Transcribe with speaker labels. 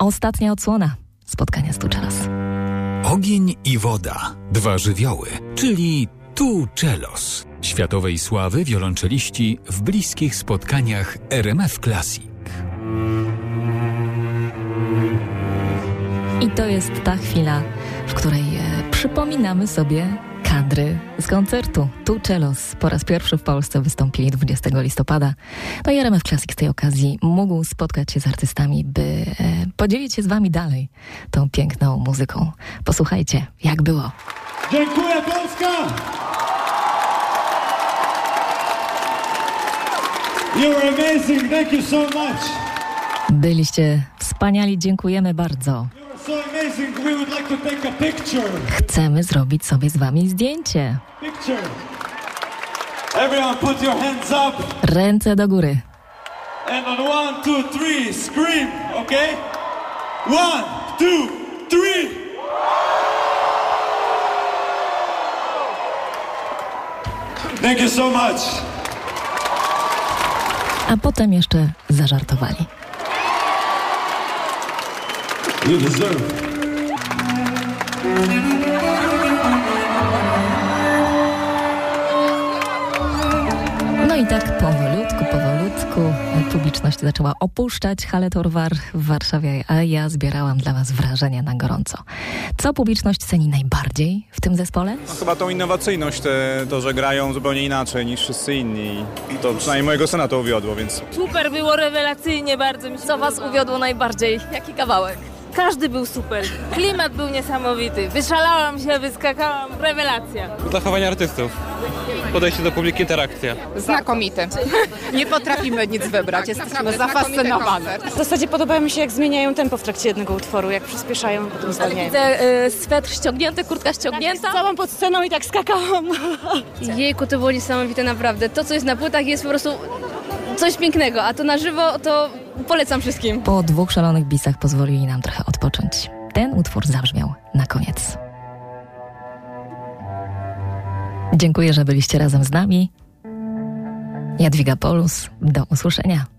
Speaker 1: Ostatnia odsłona spotkania z Tuczelos.
Speaker 2: Ogień i woda, dwa żywioły, czyli Tu Czelos. Światowej sławy wiolonczeliści w bliskich spotkaniach RMF Classic.
Speaker 1: I to jest ta chwila, w której e, przypominamy sobie kadry z koncertu. Tu Czelos po raz pierwszy w Polsce wystąpili 20 listopada. No i RMF Classic z tej okazji mógł spotkać się z artystami, by e, podzielić się z wami dalej tą piękną muzyką. Posłuchajcie, jak było.
Speaker 3: Dziękuję Polska! You're amazing, thank you so much.
Speaker 1: Byliście wspaniali, dziękujemy bardzo. Chcemy zrobić sobie z wami zdjęcie.
Speaker 3: Picture. Everyone put your hands up
Speaker 1: Ręce do góry.
Speaker 3: and on one, two, three, scream, okay? One, two, three! Thank you so much.
Speaker 1: A potem jeszcze zażartowali.
Speaker 3: You deserve.
Speaker 1: No i tak powolutku, powolutku publiczność zaczęła opuszczać halę Torwar w Warszawie, a ja zbierałam dla was wrażenia na gorąco. Co publiczność ceni najbardziej w tym zespole?
Speaker 4: No, chyba tą innowacyjność, te, to, że grają zupełnie inaczej niż wszyscy inni. To przynajmniej mojego syna to uwiodło, więc
Speaker 5: Super, było rewelacyjnie bardzo mi się
Speaker 1: Co was uwiodło najbardziej? Jaki kawałek?
Speaker 5: Każdy był super. Klimat był niesamowity. Wyszalałam się, wyskakałam. Rewelacja.
Speaker 6: Zachowanie artystów. Podejście do publiki, interakcja.
Speaker 7: Znakomity. Nie potrafimy nic wybrać, jesteśmy zafascynowane.
Speaker 8: W zasadzie podoba mi się, jak zmieniają tempo w trakcie jednego utworu, jak przyspieszają, potem zwalniają.
Speaker 5: Widzę y, swetr ściągnięty, kurtka ściągnięta.
Speaker 8: Stałam pod sceną i tak skakałam.
Speaker 9: Jejku, to było niesamowite naprawdę. To, co jest na płytach jest po prostu coś pięknego, a to na żywo to polecam wszystkim.
Speaker 1: Po dwóch szalonych bisach pozwolili nam trochę odpocząć. Ten utwór zabrzmiał na koniec. Dziękuję, że byliście razem z nami. Jadwiga Polus, do usłyszenia.